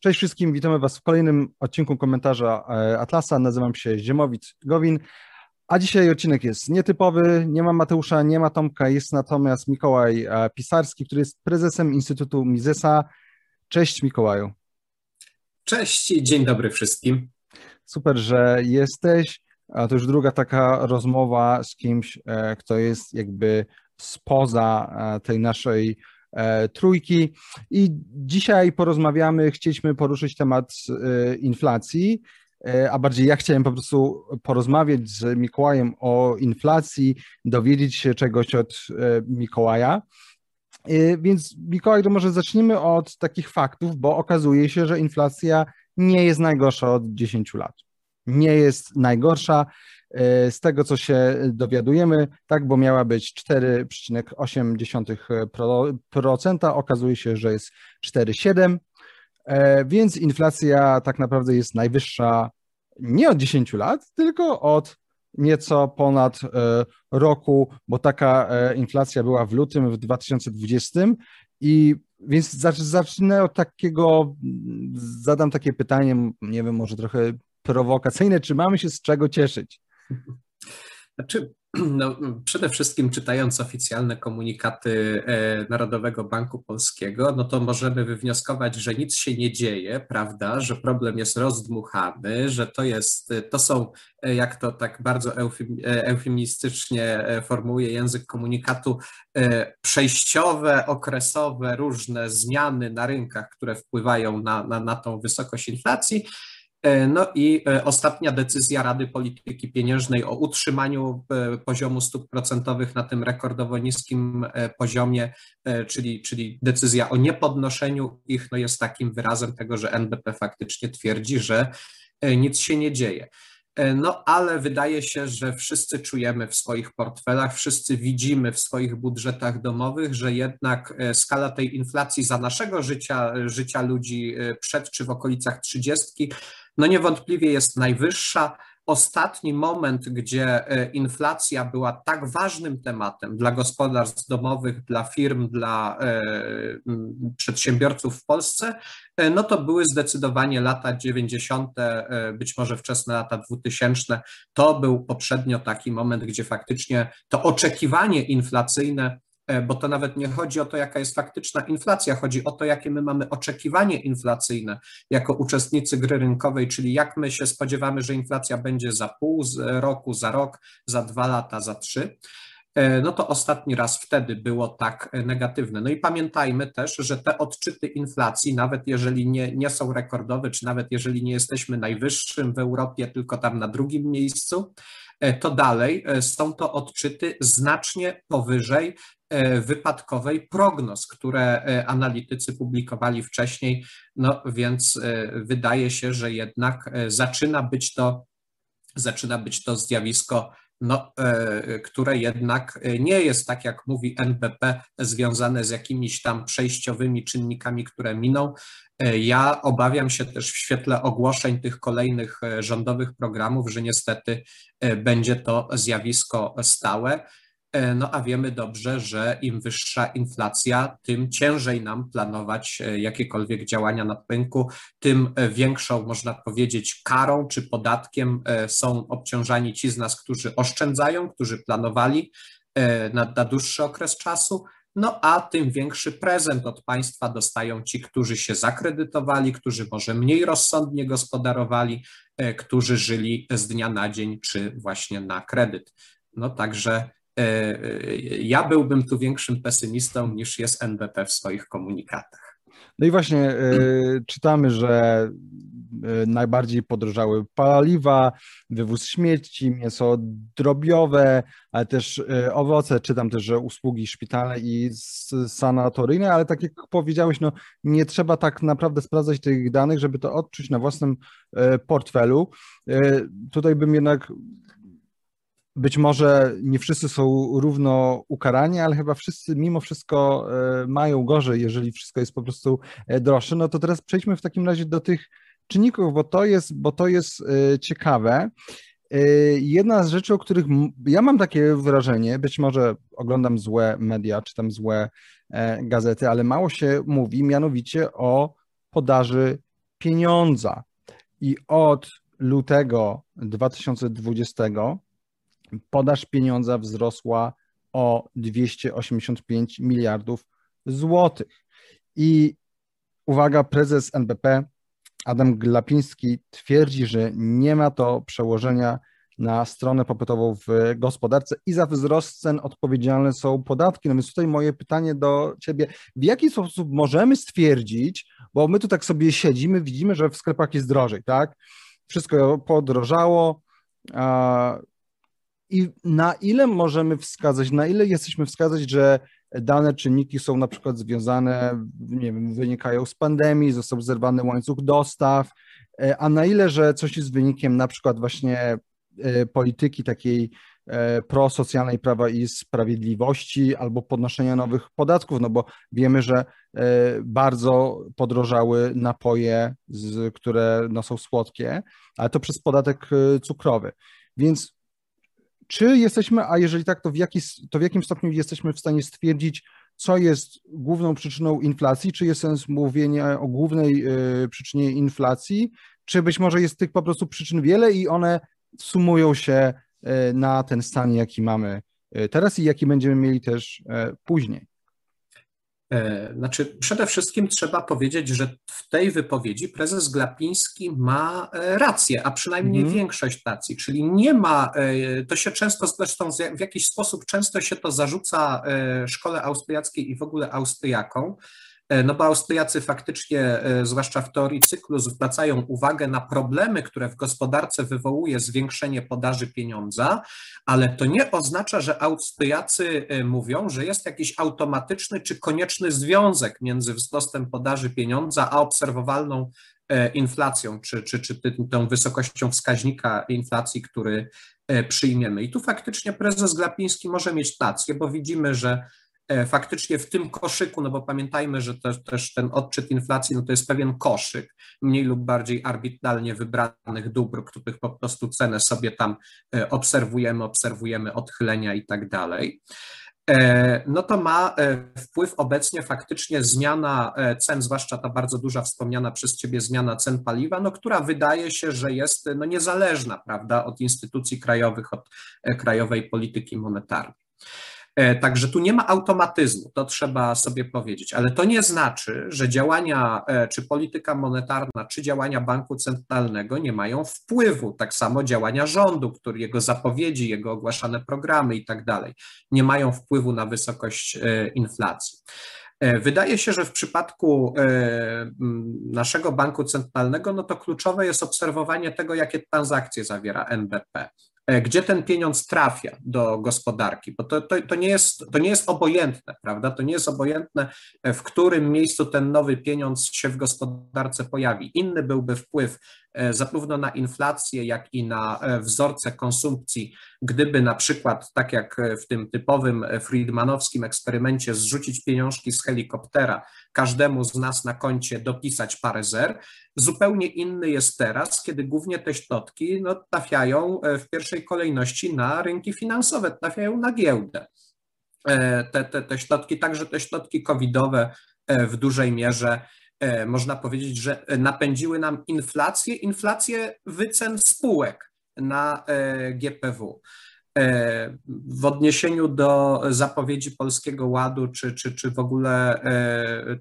Cześć wszystkim, witamy Was w kolejnym odcinku komentarza e, Atlasa. Nazywam się Ziemowit Gowin, a dzisiaj odcinek jest nietypowy. Nie ma Mateusza, nie ma Tomka, jest natomiast Mikołaj e, Pisarski, który jest prezesem Instytutu Misesa. Cześć Mikołaju. Cześć, dzień dobry wszystkim. Super, że jesteś. To już druga taka rozmowa z kimś, e, kto jest jakby spoza tej naszej trójki. I dzisiaj porozmawiamy, chcieliśmy poruszyć temat e, inflacji, e, a bardziej ja chciałem po prostu porozmawiać z Mikołajem o inflacji, dowiedzieć się czegoś od Mikołaja. Więc Mikołaj, to może zacznijmy od takich faktów, bo okazuje się, że inflacja nie jest najgorsza od 10 lat. Nie jest najgorsza. E, z tego, co się dowiadujemy, tak, bo miała być 4,8%, okazuje się, że jest 4,7%, e, więc inflacja tak naprawdę jest najwyższa nie od 10 lat, tylko od nieco ponad e, roku, bo taka inflacja była w lutym w 2020 i więc zacznę od takiego, zadam takie pytanie, nie wiem, może trochę prowokacyjne, czy mamy się z czego cieszyć? Znaczy, no, przede wszystkim czytając oficjalne komunikaty e, Narodowego Banku Polskiego, no to możemy wywnioskować, że nic się nie dzieje, prawda, że problem jest rozdmuchany, że to jest, to są, e, jak to tak bardzo e, eufemistycznie formułuje język komunikatu, przejściowe, okresowe, różne zmiany na rynkach, które wpływają na, na, na tą wysokość inflacji, E, no i e, ostatnia decyzja Rady Polityki Pieniężnej o utrzymaniu e, poziomu stóp procentowych na tym rekordowo niskim poziomie, czyli, czyli decyzja o niepodnoszeniu ich, no jest takim wyrazem tego, że NBP faktycznie twierdzi, że nic się nie dzieje. No, ale wydaje się, że wszyscy czujemy w swoich portfelach, wszyscy widzimy w swoich budżetach domowych, że jednak skala tej inflacji za naszego życia, życia ludzi przed czy w okolicach trzydziestki no niewątpliwie jest najwyższa. Ostatni moment, gdzie e, inflacja była tak ważnym tematem dla gospodarstw domowych, dla firm, dla e, przedsiębiorców w Polsce, e, no to były zdecydowanie lata 90., być może wczesne lata 2000. To był poprzednio taki moment, gdzie faktycznie to oczekiwanie inflacyjne bo to nawet nie chodzi o to, jaka jest faktyczna inflacja, chodzi o to, jakie my mamy oczekiwanie inflacyjne jako uczestnicy gry rynkowej, czyli jak my się spodziewamy, że inflacja będzie za pół roku, za rok, za dwa lata, za trzy e, no to ostatni raz wtedy było tak negatywne. No i pamiętajmy też, że te odczyty inflacji, nawet jeżeli nie, nie są rekordowe, czy nawet jeżeli nie jesteśmy najwyższym w Europie, tylko tam na drugim miejscu, e, to dalej są to odczyty znacznie powyżej E, wypadkowej prognoz, które e, analitycy publikowali wcześniej, no więc e, wydaje się, że jednak zaczyna być to, zaczyna być to zjawisko no, które jednak nie jest, tak jak mówi NBP, związane z jakimiś tam przejściowymi czynnikami, które miną. Ja obawiam się też w świetle ogłoszeń tych kolejnych rządowych programów, że niestety będzie to zjawisko stałe. E, no a wiemy dobrze, że im wyższa inflacja, tym ciężej nam planować e, jakiekolwiek działania na rynku, tym e, większą, można powiedzieć, karą czy podatkiem są obciążani ci z nas, którzy oszczędzają, którzy planowali na, na dłuższy okres czasu. No a tym większy prezent od państwa dostają ci, którzy się zakredytowali, którzy może mniej rozsądnie gospodarowali, którzy żyli z dnia na dzień czy właśnie na kredyt. No także ja byłbym tu większym pesymistą niż jest NBP w swoich komunikatach. No i właśnie e, czytamy, że najbardziej podrożały paliwa, wywóz śmieci, mięso drobiowe, ale też owoce, czytam też, że usługi szpitalne i sanatoryjne, ale tak jak powiedziałeś, no nie trzeba tak naprawdę sprawdzać tych danych, żeby to odczuć na własnym portfelu. Tutaj bym jednak być może nie wszyscy są równo ukarani, ale chyba wszyscy mimo wszystko e, mają gorzej, jeżeli wszystko jest po prostu e, droższe. No to teraz przejdźmy w takim razie do tych czynników, bo to jest, bo to jest e, ciekawe. Jedna z rzeczy, o których ja mam takie wrażenie, być może oglądam złe media, czytam złe gazety, ale mało się mówi mianowicie o podaży pieniądza i od lutego 2020 podaż pieniądza wzrosła o 285 miliardów złotych. I uwaga, prezes NBP Adam Glapiński twierdzi, że nie ma to przełożenia na stronę popytową w gospodarce i za wzrost cen odpowiedzialne są podatki. No więc tutaj moje pytanie do Ciebie, w jaki sposób możemy stwierdzić, bo my tu tak sobie siedzimy, widzimy, że w sklepach jest drożej, tak? Wszystko podrożało, i na ile możemy wskazać, na ile jesteśmy wskazać, że dane czynniki są na przykład związane, nie wiem, wynikają z pandemii, został zerwany łańcuch dostaw, e, a na ile, że coś jest wynikiem na przykład właśnie e, polityki takiej e, prosocjalnej prawa i sprawiedliwości albo podnoszenia nowych podatków, no bo wiemy, że bardzo podrożały napoje, które no, są słodkie, ale to przez podatek cukrowy. Więc czy jesteśmy, a jeżeli tak, to w, jaki, to w jakim stopniu jesteśmy w stanie stwierdzić, co jest główną przyczyną inflacji? Czy jest sens mówienia o głównej y, przyczynie inflacji? Czy być może jest tych po prostu przyczyn wiele i one sumują się y, na ten stan, jaki mamy y, teraz i jaki będziemy mieli też później? E, znaczy, przede wszystkim trzeba powiedzieć, że w tej wypowiedzi prezes Glapiński ma e, rację, a przynajmniej mm. większość racji, czyli nie ma, e, to się często zresztą w jakiś sposób często się to zarzuca szkole austriackiej i w ogóle Austriakom, no bo Austriacy faktycznie, e, zwłaszcza w teorii cyklu, zwracają uwagę na problemy, które w gospodarce wywołuje zwiększenie podaży pieniądza, ale to nie oznacza, że Austriacy e, mówią, że jest jakiś automatyczny czy konieczny związek między wzrostem podaży pieniądza a obserwowalną inflacją, czy, czy, czy tą wysokością wskaźnika inflacji, który przyjmiemy. I tu faktycznie prezes Glapiński może mieć rację, bo widzimy, że E, faktycznie w tym koszyku, no bo pamiętajmy, że też, też ten odczyt inflacji no to jest pewien koszyk mniej lub bardziej arbitralnie wybranych dóbr, których po prostu cenę sobie tam e, obserwujemy, obserwujemy odchylenia i tak dalej e, no to ma wpływ obecnie faktycznie zmiana cen, zwłaszcza ta bardzo duża wspomniana przez Ciebie zmiana cen paliwa, no, która wydaje się, że jest no, niezależna prawda, od instytucji krajowych, od krajowej polityki monetarnej. E, także tu nie ma automatyzmu, to trzeba sobie powiedzieć, ale to nie znaczy, że działania e, czy polityka monetarna, czy działania banku centralnego nie mają wpływu. Tak samo działania rządu, który jego zapowiedzi, jego ogłaszane programy i tak dalej, nie mają wpływu na wysokość e, inflacji. Wydaje się, że w przypadku naszego banku centralnego, no to kluczowe jest obserwowanie tego, jakie transakcje zawiera NBP. E, gdzie ten pieniądz trafia do gospodarki, bo to, to, to, nie jest, to nie jest obojętne, prawda? To nie jest obojętne, e, w którym miejscu ten nowy pieniądz się w gospodarce pojawi. Inny byłby wpływ E, zarówno na inflację, jak i na wzorce konsumpcji, gdyby na przykład, tak jak w tym typowym Friedmanowskim eksperymencie, zrzucić pieniążki z helikoptera, każdemu z nas na koncie dopisać parę zer, zupełnie inny jest teraz, kiedy głównie te środki no, trafiają e, w pierwszej kolejności na rynki finansowe, trafiają na giełdę. Te, te, te środki, także te środki covidowe w dużej mierze E, można powiedzieć, że napędziły nam inflację, inflację wycen spółek na e, GPW. E, w odniesieniu do zapowiedzi Polskiego Ładu, czy, czy, czy w ogóle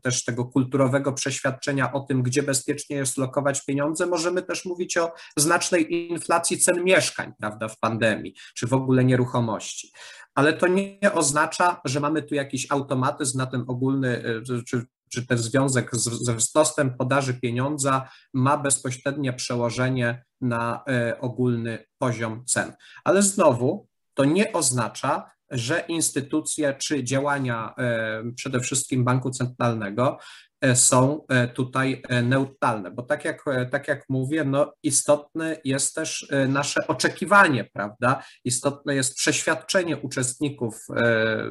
też tego kulturowego przeświadczenia o tym, gdzie bezpiecznie jest lokować pieniądze, możemy też mówić o znacznej inflacji cen mieszkań, prawda, w pandemii, czy w ogóle nieruchomości. Ale to nie oznacza, że mamy tu jakiś automatyzm na ten ogólny, czy, czy ten związek z, ze wzrostem podaży pieniądza ma bezpośrednie przełożenie na e, ogólny poziom cen. Ale znowu to nie oznacza, że instytucje czy działania e, przede wszystkim banku centralnego e, są tutaj neutralne, bo tak jak, tak jak mówię, no istotne jest też nasze oczekiwanie, prawda? Istotne jest przeświadczenie uczestników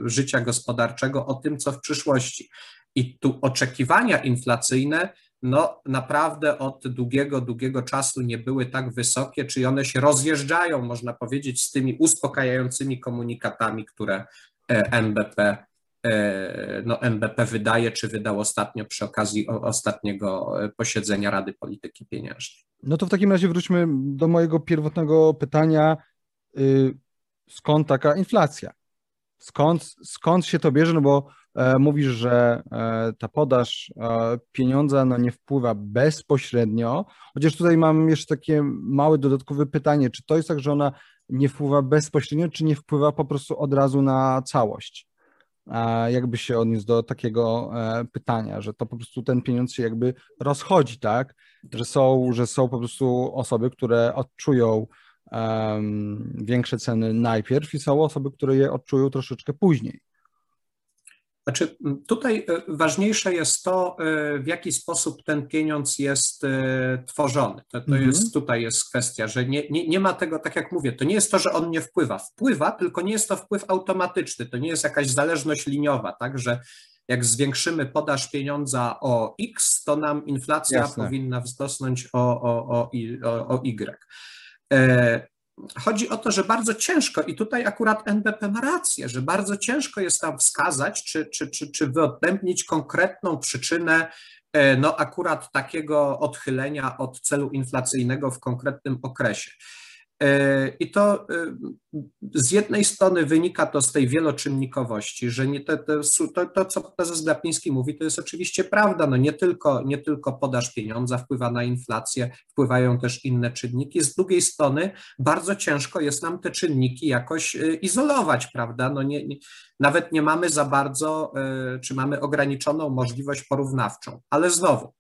życia gospodarczego o tym, co w przyszłości. I tu oczekiwania inflacyjne no naprawdę od długiego, długiego czasu nie były tak wysokie, czyli one się rozjeżdżają, można powiedzieć, z tymi uspokajającymi komunikatami, które e, NBP no, NBP wydaje, czy wydał ostatnio przy okazji ostatniego posiedzenia Rady Polityki Pieniężnej. No to w takim razie wróćmy do mojego pierwotnego pytania. Y, skąd taka inflacja? Skąd, skąd się to bierze? No bo e, mówisz, że e, ta podaż e, pieniądza no, nie wpływa bezpośrednio, chociaż tutaj mam jeszcze takie małe dodatkowe pytanie, czy to jest tak, że ona nie wpływa bezpośrednio, czy nie wpływa po prostu od razu na całość? jakby się odniósł do takiego e, pytania, że to po prostu ten pieniądz się jakby rozchodzi, tak? Że są, że są po prostu osoby, które odczują um, większe ceny najpierw i są osoby, które je odczują troszeczkę później. Znaczy, tutaj e, ważniejsze jest to, e, w jaki sposób ten pieniądz jest e, tworzony. To, to mhm. jest, tutaj jest kwestia, że nie, nie, nie ma tego, tak jak mówię, to nie jest to, że on nie wpływa. Wpływa, tylko nie jest to wpływ automatyczny, to nie jest jakaś zależność liniowa, tak, że jak zwiększymy podaż pieniądza o X, to nam inflacja Jasne. powinna wzrosnąć o, o, o, o, o Y. Chodzi o to, że bardzo ciężko, i tutaj akurat NBP ma rację, że bardzo ciężko jest tam wskazać, czy, czy, czy, czy wyodrębnić konkretną przyczynę e, no akurat takiego odchylenia od celu inflacyjnego w konkretnym okresie. E, I to e, z jednej strony wynika to z tej wieloczynnikowości, że nie to, to, to, co prezes Glapiński mówi, to jest oczywiście prawda. No nie, tylko, nie tylko podaż pieniądza wpływa na inflację, wpływają też inne czynniki. Z drugiej strony bardzo ciężko jest nam te czynniki jakoś e, izolować, prawda? No nie, nie, nawet nie mamy za bardzo, czy mamy ograniczoną możliwość porównawczą, ale znowu.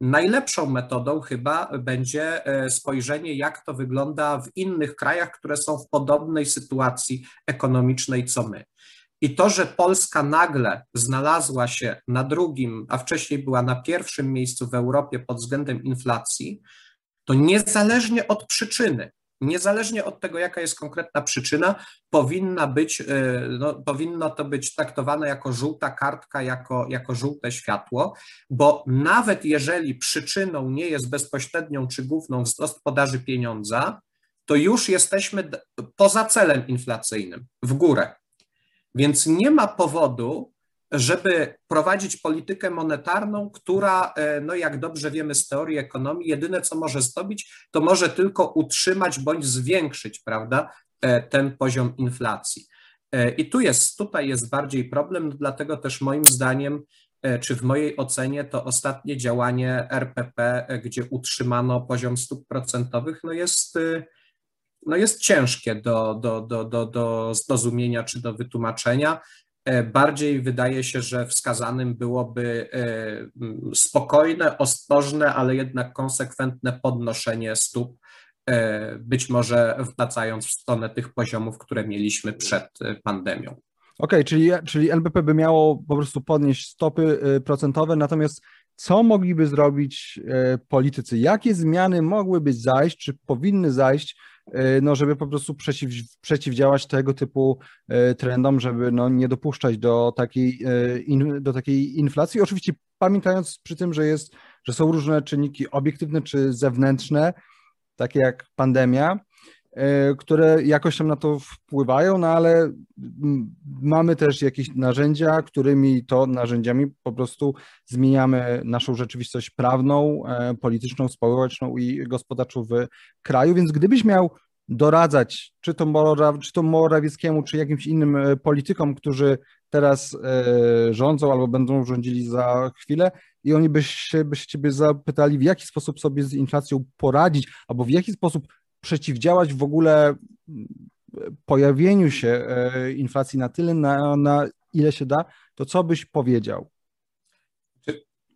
Najlepszą metodą chyba będzie e, spojrzenie, jak to wygląda w innych krajach, które są w podobnej sytuacji ekonomicznej co my. I to, że Polska nagle znalazła się na drugim, a wcześniej była na pierwszym miejscu w Europie pod względem inflacji, to niezależnie od przyczyny, niezależnie od tego, jaka jest konkretna przyczyna, powinna być, e, no, powinno to być traktowane jako żółta kartka, jako, jako żółte światło, bo nawet jeżeli przyczyną nie jest bezpośrednią czy główną wzrost podaży pieniądza, to już jesteśmy poza celem inflacyjnym, w górę. Więc nie ma powodu, żeby prowadzić politykę monetarną, która, e, no jak dobrze wiemy z teorii ekonomii, jedyne co może zrobić, to może tylko utrzymać bądź zwiększyć, prawda, e, ten poziom inflacji. E, I tu jest, tutaj jest bardziej problem, dlatego też moim zdaniem, czy w mojej ocenie, to ostatnie działanie RPP, gdzie utrzymano poziom stóp procentowych, no jest, no jest ciężkie do, do, do, do, do zrozumienia czy do wytłumaczenia. E, bardziej wydaje się, że wskazanym byłoby e, spokojne, ostrożne, ale jednak konsekwentne podnoszenie stóp, e, być może wracając w stronę tych poziomów, które mieliśmy przed pandemią. Okej, okay, czyli, czyli NBP by miało po prostu podnieść stopy procentowe, natomiast co mogliby zrobić politycy? Jakie zmiany mogłyby zajść, czy powinny zajść no, żeby po prostu przeciw, przeciwdziałać tego typu e, trendom, żeby no, nie dopuszczać do takiej, e, in, do takiej inflacji. Oczywiście pamiętając przy tym, że, jest, że są różne czynniki obiektywne czy zewnętrzne, takie jak pandemia, które jakoś tam na to wpływają, no ale mamy też jakieś narzędzia, którymi to narzędziami po prostu zmieniamy naszą rzeczywistość prawną, polityczną, społeczną i gospodarczą w kraju, więc gdybyś miał doradzać, czy to, Mora, czy to Morawieckiemu, czy jakimś innym e, politykom, którzy teraz e, rządzą albo będą rządzili za chwilę i oni by się, by się ciebie zapytali, w jaki sposób sobie z inflacją poradzić, albo w jaki sposób przeciwdziałać w ogóle pojawieniu się e, inflacji na tyle, na, na ile się da, to co byś powiedział?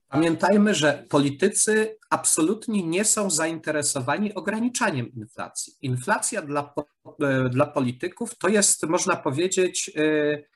Pamiętajmy, że politycy absolutnie nie są zainteresowani ograniczaniem inflacji. Inflacja dla, e, dla polityków to jest, można powiedzieć, e,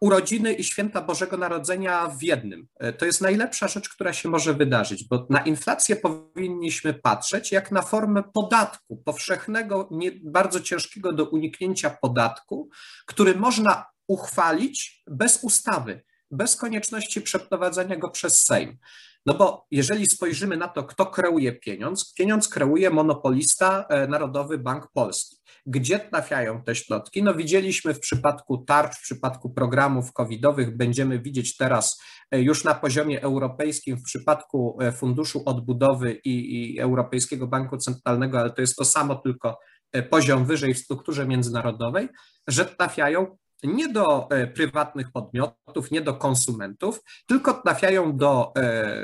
urodziny i święta Bożego Narodzenia w jednym. E, to jest najlepsza rzecz, która się może wydarzyć, bo na inflację powinniśmy patrzeć jak na formę podatku, powszechnego, nie, bardzo ciężkiego do uniknięcia podatku, który można uchwalić bez ustawy bez konieczności przeprowadzenia go przez Sejm. No bo jeżeli spojrzymy na to, kto kreuje pieniądz, pieniądz kreuje monopolista Narodowy Bank Polski. Gdzie trafiają te środki? No widzieliśmy w przypadku tarcz, w przypadku programów covidowych, będziemy widzieć teraz już na poziomie europejskim w przypadku Funduszu Odbudowy i, i Europejskiego Banku Centralnego, ale to jest to samo, tylko poziom wyżej w strukturze międzynarodowej, że trafiają nie do e, prywatnych podmiotów, nie do konsumentów, tylko trafiają do e,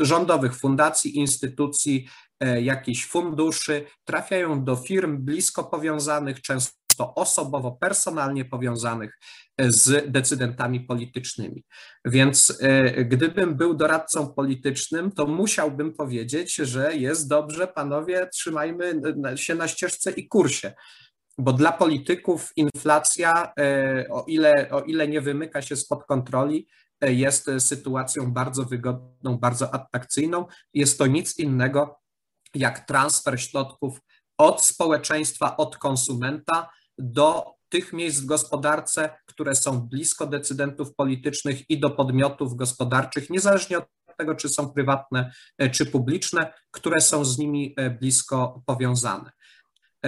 rządowych fundacji, instytucji, e, jakichś funduszy, trafiają do firm blisko powiązanych, często osobowo, personalnie powiązanych z decydentami politycznymi. Więc gdybym był doradcą politycznym, to musiałbym powiedzieć, że jest dobrze, panowie, trzymajmy się na ścieżce i kursie bo dla polityków inflacja, e, o ile, o ile nie wymyka się spod kontroli, e, jest sytuacją bardzo wygodną, bardzo atrakcyjną. Jest to nic innego jak transfer środków od społeczeństwa, od konsumenta do tych miejsc w gospodarce, które są blisko decydentów politycznych i do podmiotów gospodarczych, niezależnie od tego, czy są prywatne, e, czy publiczne, które są z nimi blisko powiązane.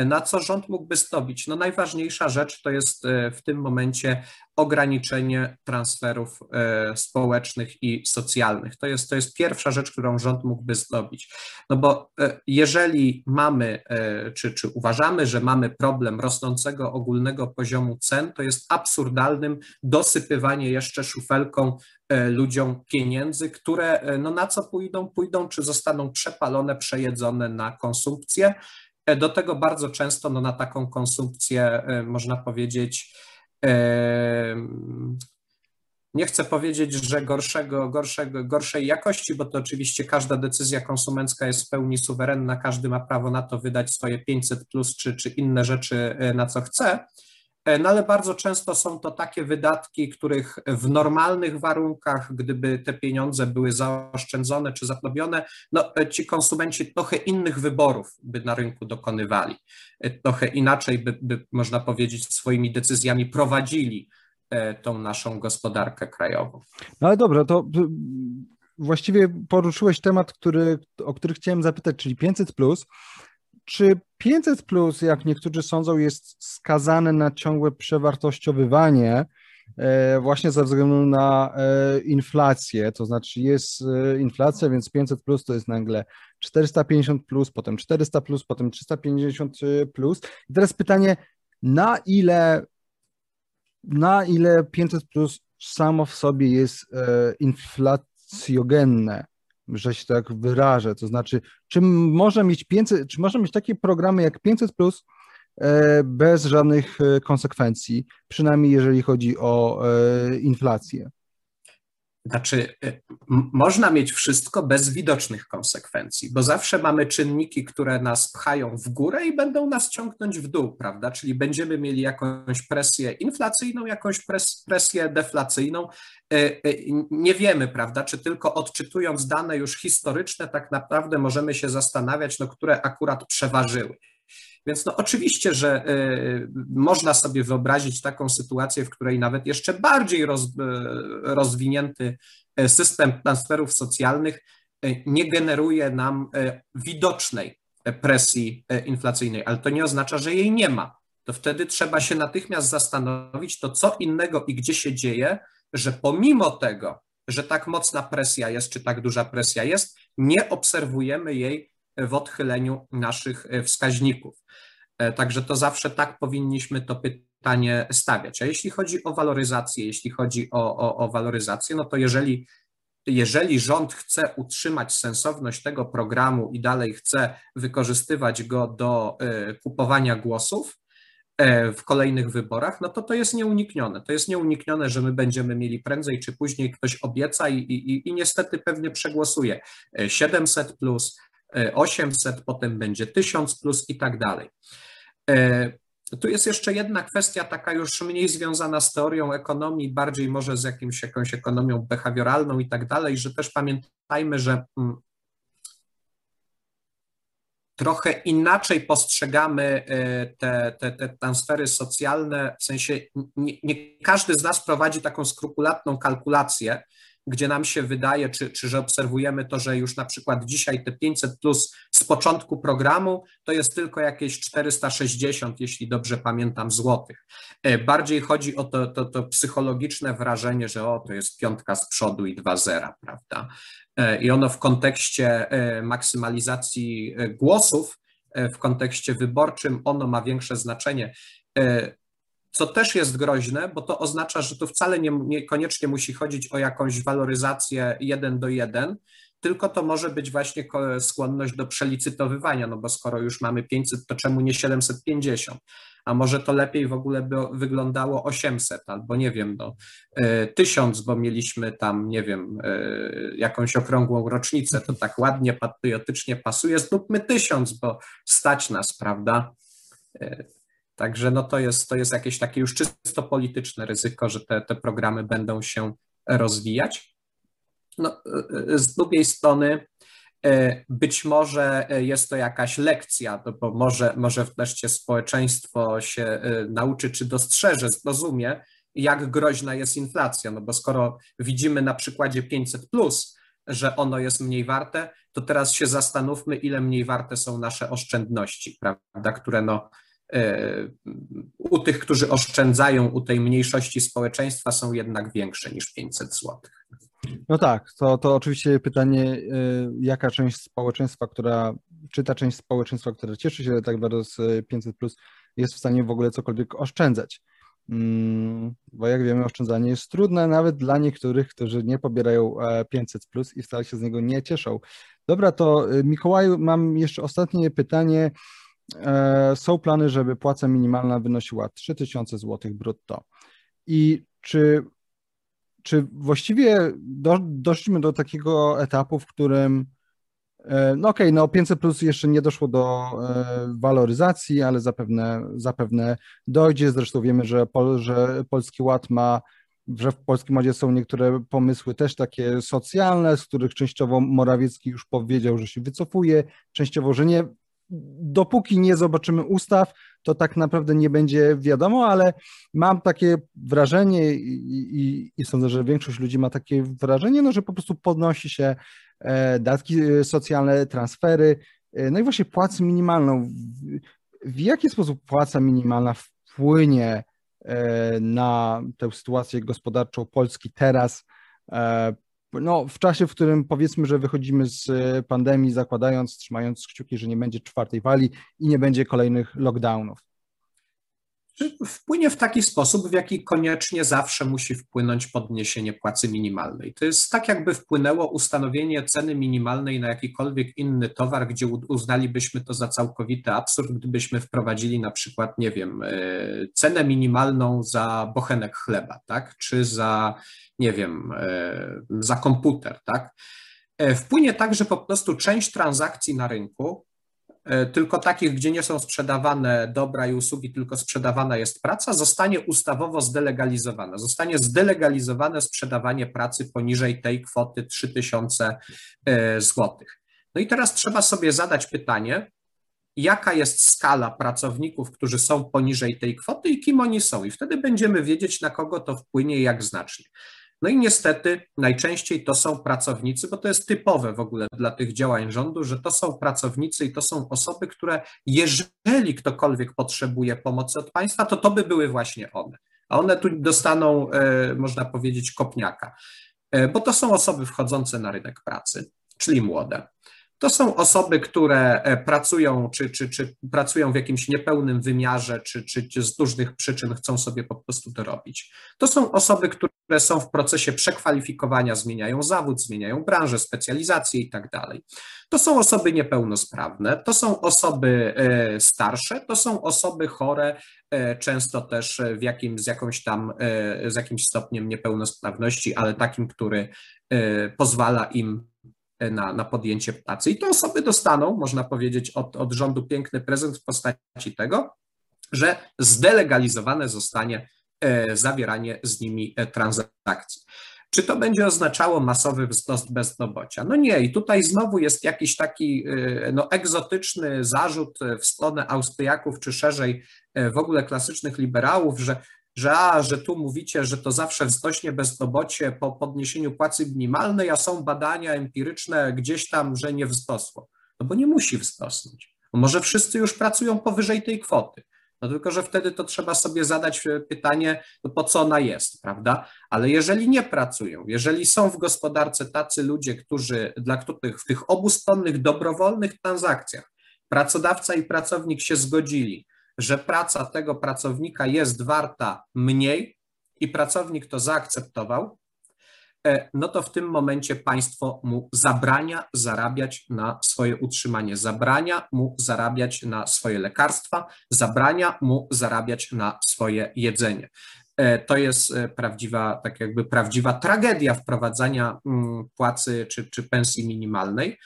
Na co rząd mógłby stopić? No najważniejsza rzecz to jest e, w tym momencie ograniczenie transferów e, społecznych i socjalnych. To jest, to jest pierwsza rzecz, którą rząd mógłby zrobić. No bo e, jeżeli mamy, czy, czy uważamy, że mamy problem rosnącego ogólnego poziomu cen, to jest absurdalnym dosypywanie jeszcze szufelką ludziom pieniędzy, które no na co pójdą? Pójdą, czy zostaną przepalone, przejedzone na konsumpcję, do tego bardzo często no, na taką konsumpcję e, można powiedzieć, e, nie chcę powiedzieć, że gorszego, gorszego, gorszej jakości, bo to oczywiście każda decyzja konsumencka jest w pełni suwerenna, każdy ma prawo na to wydać swoje 500 plus czy, czy inne rzeczy, na co chce, no ale bardzo często są to takie wydatki, których w normalnych warunkach, gdyby te pieniądze były zaoszczędzone czy zaplobione, no e, ci konsumenci trochę innych wyborów by na rynku dokonywali. E, trochę inaczej by, by można powiedzieć swoimi decyzjami prowadzili tą naszą gospodarkę krajową. No ale dobra, to właściwie poruszyłeś temat, który, o który chciałem zapytać, czyli 500 plus. Czy 500, plus, jak niektórzy sądzą, jest skazane na ciągłe przewartościowywanie e, właśnie ze względu na e, inflację? To znaczy, jest e, inflacja, więc 500 plus to jest nagle 450 plus, potem 400 plus, potem 350 plus. I teraz pytanie, na ile, na ile 500 plus samo w sobie jest inflacjogenne? Że się tak wyrażę. To znaczy, czy można mieć 500, czy można mieć takie programy jak 500 plus e, bez żadnych e, konsekwencji, przynajmniej jeżeli chodzi o e, inflację? Znaczy, y, można mieć wszystko bez widocznych konsekwencji, bo zawsze mamy czynniki, które nas pchają w górę i będą nas ciągnąć w dół, prawda? Czyli będziemy mieli jakąś presję inflacyjną, jakąś pres, presję deflacyjną. Y, y, nie wiemy, prawda, czy tylko odczytując dane już historyczne, tak naprawdę możemy się zastanawiać, no, które akurat przeważyły. Więc no oczywiście, że y, można sobie wyobrazić taką sytuację, w której nawet jeszcze bardziej roz, y, rozwinięty y, system transferów socjalnych nie generuje nam widocznej presji inflacyjnej, ale to nie oznacza, że jej nie ma. To wtedy trzeba się natychmiast zastanowić, to co innego i gdzie się dzieje, że pomimo tego, że tak mocna presja jest, czy tak duża presja jest, nie obserwujemy jej w odchyleniu naszych e, wskaźników. E, także to zawsze tak powinniśmy to pytanie stawiać. A jeśli chodzi o waloryzację, jeśli chodzi o, o, o waloryzację, no to jeżeli jeżeli rząd chce utrzymać sensowność tego programu i dalej chce wykorzystywać go do e, kupowania głosów w kolejnych wyborach, no to to jest nieuniknione. To jest nieuniknione, że my będziemy mieli prędzej czy później ktoś obieca i, i, i niestety pewnie przegłosuje 700 plus, 800, potem będzie 1000 plus i tak dalej. E, tu jest jeszcze jedna kwestia, taka już mniej związana z teorią ekonomii, bardziej może z jakimś, jakąś ekonomią behawioralną i tak dalej, że też pamiętajmy, że mm, trochę inaczej postrzegamy e, te, te, te transfery socjalne, w sensie nie, nie każdy z nas prowadzi taką skrupulatną kalkulację, gdzie nam się wydaje, czy, czy że obserwujemy to, że już na przykład dzisiaj te 500 plus z początku programu to jest tylko jakieś 460, jeśli dobrze pamiętam, złotych. E, bardziej chodzi o to, to, to psychologiczne wrażenie, że o, to jest piątka z przodu i dwa zera, prawda? E, I ono w kontekście e, maksymalizacji głosów, w kontekście wyborczym, ono ma większe znaczenie co też jest groźne, bo to oznacza, że to wcale nie, niekoniecznie musi chodzić o jakąś waloryzację jeden do jeden, tylko to może być właśnie skłonność do przelicytowywania, no bo skoro już mamy 500, to czemu nie 750? A może to lepiej w ogóle by wyglądało 800 albo nie wiem, no 1000, e, bo mieliśmy tam, nie wiem, e, jakąś okrągłą rocznicę, to tak ładnie, patriotycznie pasuje, zróbmy 1000, bo stać nas, prawda? Także no to, jest, to jest jakieś takie już czysto polityczne ryzyko, że te, te programy będą się rozwijać. No, z drugiej strony, e, być może jest to jakaś lekcja, no bo może, może wreszcie społeczeństwo się nauczy, czy dostrzeże, zrozumie, jak groźna jest inflacja. No bo skoro widzimy na przykładzie 500, że ono jest mniej warte, to teraz się zastanówmy, ile mniej warte są nasze oszczędności, prawda, które no, u tych, którzy oszczędzają, u tej mniejszości społeczeństwa są jednak większe niż 500 zł. No tak, to, to oczywiście pytanie, e, jaka część społeczeństwa, która, czy ta część społeczeństwa, która cieszy się tak bardzo z 500, jest w stanie w ogóle cokolwiek oszczędzać. Mm, bo jak wiemy, oszczędzanie jest trudne nawet dla niektórych, którzy nie pobierają 500 e, i wcale się z niego nie cieszą. Dobra, to Mikołaju, mam jeszcze ostatnie pytanie. E, są plany, żeby płaca minimalna wynosiła 3000 zł brutto. I czy, czy właściwie do, doszliśmy do takiego etapu, w którym e, no okej, okay, no 500 plus jeszcze nie doszło do e, waloryzacji, ale zapewne, zapewne dojdzie. Zresztą wiemy, że, Pol, że Polski Ład ma, że w Polskim Ładzie są niektóre pomysły też takie socjalne, z których częściowo Morawiecki już powiedział, że się wycofuje, częściowo, że nie dopóki nie zobaczymy ustaw, to tak naprawdę nie będzie wiadomo, ale mam takie wrażenie i, i, i, sądzę, że większość ludzi ma takie wrażenie, no, że po prostu podnosi się e, datki e, socjalne, transfery, e, no i właśnie płacę minimalną. W, w jaki sposób płaca minimalna wpłynie na tę sytuację gospodarczą Polski teraz, no, w czasie, w którym powiedzmy, że wychodzimy z e, pandemii, zakładając, trzymając kciuki, że nie będzie czwartej fali i nie będzie kolejnych lockdownów? Wpłynie w taki sposób, w jaki koniecznie zawsze musi wpłynąć podniesienie płacy minimalnej. To jest tak, jakby wpłynęło ustanowienie ceny minimalnej na jakikolwiek inny towar, gdzie uznalibyśmy to za całkowity absurd, gdybyśmy wprowadzili na przykład, nie wiem, e, cenę minimalną za bochenek chleba, tak, czy za nie wiem, e, za komputer, tak? E, wpłynie tak, że po prostu część transakcji na rynku, tylko takich, gdzie nie są sprzedawane dobra i usługi, tylko sprzedawana jest praca, zostanie ustawowo zdelegalizowana. Zostanie zdelegalizowane sprzedawanie pracy poniżej tej kwoty 3000 zł. No i teraz trzeba sobie zadać pytanie, jaka jest skala pracowników, którzy są poniżej tej kwoty i kim oni są. I wtedy będziemy wiedzieć, na kogo to wpłynie i jak znacznie. No i niestety najczęściej to są pracownicy, bo to jest typowe w ogóle dla tych działań rządu, że to są pracownicy i to są osoby, które jeżeli ktokolwiek potrzebuje pomocy od państwa, to to by były właśnie one. A one tu dostaną, e, można powiedzieć, kopniaka, e, bo to są osoby wchodzące na rynek pracy, czyli młode. To są osoby, które e, pracują, czy, czy, czy pracują w jakimś niepełnym wymiarze, czy, czy, z różnych przyczyn chcą sobie po prostu to robić. To są osoby, które są w procesie przekwalifikowania, zmieniają zawód, zmieniają branżę, specjalizację i tak dalej. To są osoby niepełnosprawne, to są osoby e, starsze, to są osoby chore, e, często też w jakim, z, jakąś tam, z jakimś stopniem niepełnosprawności, ale takim, który pozwala im na, na podjęcie pracy. I te osoby dostaną, można powiedzieć, od, od rządu piękny prezent w postaci tego, że zdelegalizowane zostanie e, zawieranie z nimi e, transakcji. Czy to będzie oznaczało masowy wzrost bezrobocia? No nie, i tutaj znowu jest jakiś taki e, no, egzotyczny zarzut w stronę Austriaków, czy szerzej w ogóle klasycznych liberałów, że że a, że tu mówicie, że to zawsze wzrośnie bezrobocie po podniesieniu płacy minimalnej, a są badania empiryczne gdzieś tam, że nie wzrosło. No bo nie musi wzrosnąć. Może wszyscy już pracują powyżej tej kwoty. No tylko, że wtedy to trzeba sobie zadać e, pytanie, no po co ona jest, prawda? Ale jeżeli nie pracują, jeżeli są w gospodarce tacy ludzie, którzy, dla których w tych obustronnych, dobrowolnych transakcjach pracodawca i pracownik się zgodzili, że praca tego pracownika jest warta mniej i pracownik to zaakceptował, E, no to w tym momencie państwo mu zabrania zarabiać na swoje utrzymanie, zabrania mu zarabiać na swoje lekarstwa, zabrania mu zarabiać na swoje jedzenie. E, to jest e, prawdziwa, tak jakby prawdziwa tragedia wprowadzania mm, płacy czy, czy pensji minimalnej,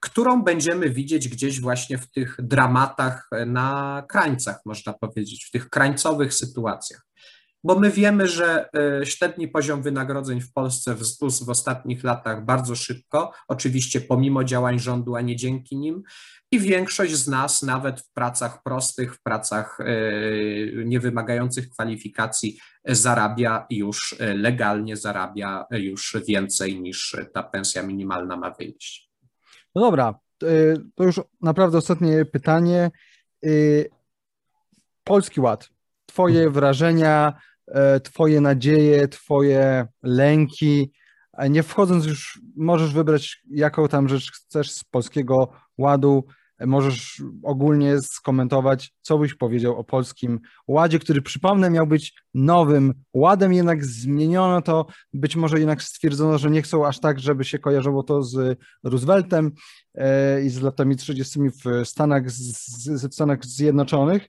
którą będziemy widzieć gdzieś właśnie w tych dramatach na krańcach, można powiedzieć, w tych krańcowych sytuacjach bo my wiemy, że e, średni poziom wynagrodzeń w Polsce wzrósł w ostatnich latach bardzo szybko, oczywiście pomimo działań rządu, a nie dzięki nim. I większość z nas, nawet w pracach prostych, w pracach e, niewymagających kwalifikacji, zarabia już e, legalnie, zarabia już więcej niż ta pensja minimalna ma wyjść. No dobra, to już naprawdę ostatnie pytanie. Polski Ład. Twoje mhm. wrażenia, E, twoje nadzieje, Twoje lęki. Nie wchodząc już, możesz wybrać, jaką tam rzecz chcesz z polskiego ładu. Możesz ogólnie skomentować, co byś powiedział o polskim ładzie, który przypomnę miał być nowym ładem, jednak zmieniono to. Być może jednak stwierdzono, że nie chcą aż tak, żeby się kojarzyło to z Rooseveltem e, i z latami 30. w Stanach, z, Stanach Zjednoczonych.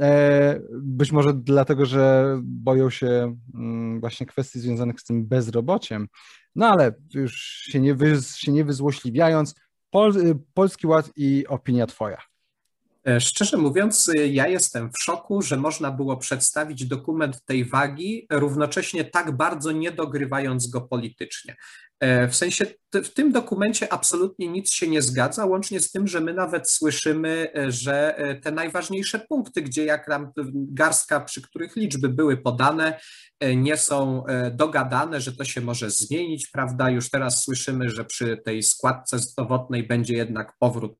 E, być może dlatego, że boją się mm, właśnie kwestii związanych z tym bezrobociem. No ale już się nie, wy, się nie wyzłośliwiając, Pol, Polski Ład i opinia Twoja. E, szczerze mówiąc, ja jestem w szoku, że można było przedstawić dokument tej wagi, równocześnie tak bardzo nie dogrywając go politycznie. E, w sensie w tym dokumencie absolutnie nic się nie zgadza, łącznie z tym, że my nawet słyszymy, że te najważniejsze punkty, gdzie jak tam garstka, przy których liczby były podane, nie są dogadane, że to się może zmienić, prawda? Już teraz słyszymy, że przy tej składce zdrowotnej będzie jednak powrót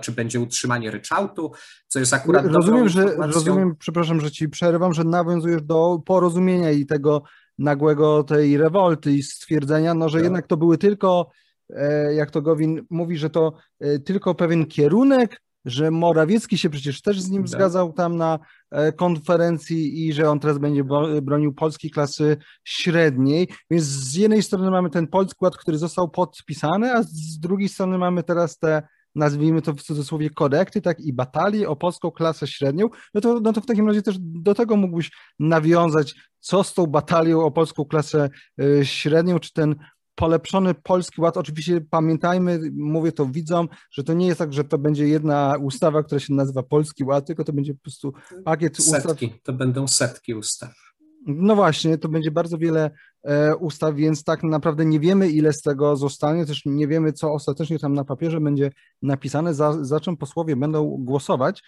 czy będzie utrzymanie ryczałtu, co jest akurat Rozumiem, że rozumiem, przepraszam, że ci przerywam, że nawiązujesz do porozumienia i tego nagłego tej rewolty i stwierdzenia, no, że tak. jednak to były tylko, e, jak to Gowin mówi, że to e, tylko pewien kierunek, że Morawiecki się przecież też z nim tak. zgadzał tam na e, konferencji i że on teraz będzie bronił polskiej klasy średniej. Więc z jednej strony mamy ten polski ład, który został podpisany, a z drugiej strony mamy teraz te nazwijmy to w cudzysłowie korekty, tak i batalie o polską klasę średnią, no to, no to w takim razie też do tego mógłbyś nawiązać, co z tą batalią o polską klasę y, średnią, czy ten polepszony polski ład. Oczywiście pamiętajmy, mówię to widzom, że to nie jest tak, że to będzie jedna ustawa, która się nazywa Polski Ład, tylko to będzie po prostu pakiet setki, ustaw. To będą setki ustaw. No właśnie, to będzie bardzo wiele e, ustaw, więc tak naprawdę nie wiemy, ile z tego zostanie, też nie wiemy, co ostatecznie tam na papierze będzie napisane, za, za czym posłowie będą głosować.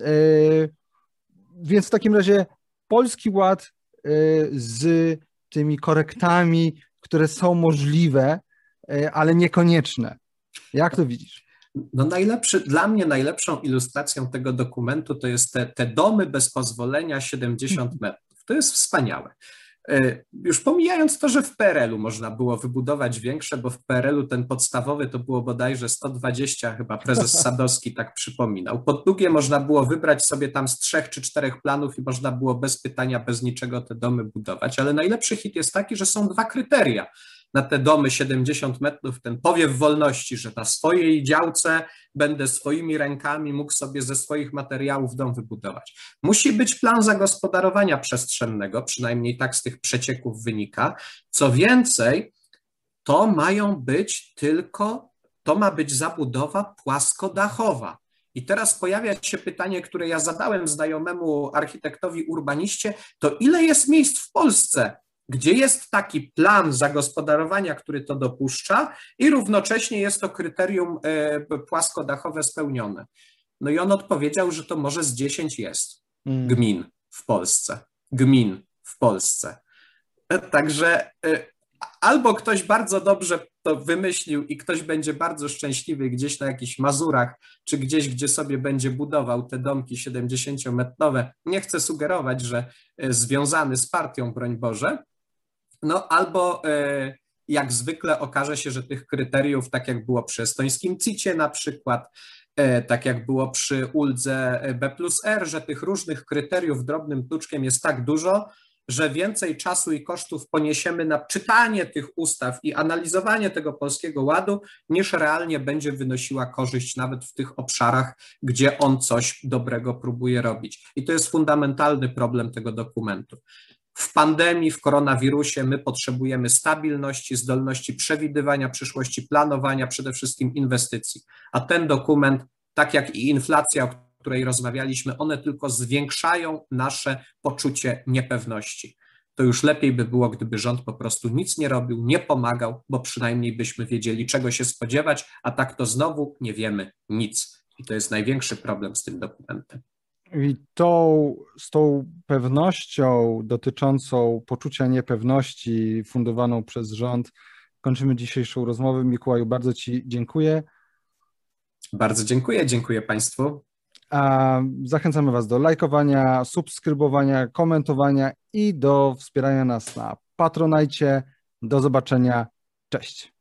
E, więc w takim razie Polski Ład e, z tymi korektami, które są możliwe, ale niekonieczne. Jak to widzisz? No najlepszy, dla mnie najlepszą ilustracją tego dokumentu to jest te, te domy bez pozwolenia 70 metrów. To jest wspaniałe. E, już pomijając to, że w PRL-u można było wybudować większe, bo w PRL-u ten podstawowy to było bodajże 120, chyba prezes Sadowski tak przypominał. Po drugie, można było wybrać sobie tam z trzech czy czterech planów i można było bez pytania, bez niczego te domy budować. Ale najlepszy hit jest taki, że są dwa kryteria na te domy 70 metrów, ten powiew wolności, że na swojej działce będę swoimi rękami mógł sobie ze swoich materiałów dom wybudować. Musi być plan zagospodarowania przestrzennego, przynajmniej tak z tych przecieków wynika. Co więcej, to mają być tylko, to ma być zabudowa płaskodachowa. I teraz pojawia się pytanie, które ja zadałem znajomemu architektowi urbaniście, to ile jest miejsc w Polsce, gdzie jest taki plan zagospodarowania, który to dopuszcza i równocześnie jest to kryterium e, płaskodachowe spełnione. No i on odpowiedział, że to może z 10 jest mm. gmin w Polsce. gmin w Polsce. Także albo ktoś bardzo dobrze to wymyślił i ktoś będzie bardzo szczęśliwy gdzieś na jakichś Mazurach, czy gdzieś, gdzie sobie będzie budował te domki 70-metrowe. Nie chcę sugerować, że e, związany z partią, broń Boże. No albo e, jak zwykle okaże się, że tych kryteriów, tak jak było przy estońskim CIT-ie na przykład, e, tak jak było przy uldze B plus R, że tych różnych kryteriów drobnym tuczkiem jest tak dużo, że więcej czasu i kosztów poniesiemy na czytanie tych ustaw i analizowanie tego polskiego ładu, niż realnie będzie wynosiła korzyść nawet w tych obszarach, gdzie on coś dobrego próbuje robić. I to jest fundamentalny problem tego dokumentu. W pandemii, w koronawirusie my potrzebujemy stabilności, zdolności przewidywania przyszłości, planowania, przede wszystkim inwestycji. A ten dokument, tak jak i inflacja, której rozmawialiśmy, one tylko zwiększają nasze poczucie niepewności. To już lepiej by było, gdyby rząd po prostu nic nie robił, nie pomagał, bo przynajmniej byśmy wiedzieli, czego się spodziewać, a tak to znowu nie wiemy nic. I to jest największy problem z tym dokumentem. I tą, z tą pewnością dotyczącą poczucia niepewności fundowaną przez rząd kończymy dzisiejszą rozmowę. Mikołaju, bardzo Ci dziękuję. Bardzo dziękuję, dziękuję Państwu. Zachęcamy Was do lajkowania, subskrybowania, komentowania i do wspierania nas na Patronajcie. Do zobaczenia. Cześć.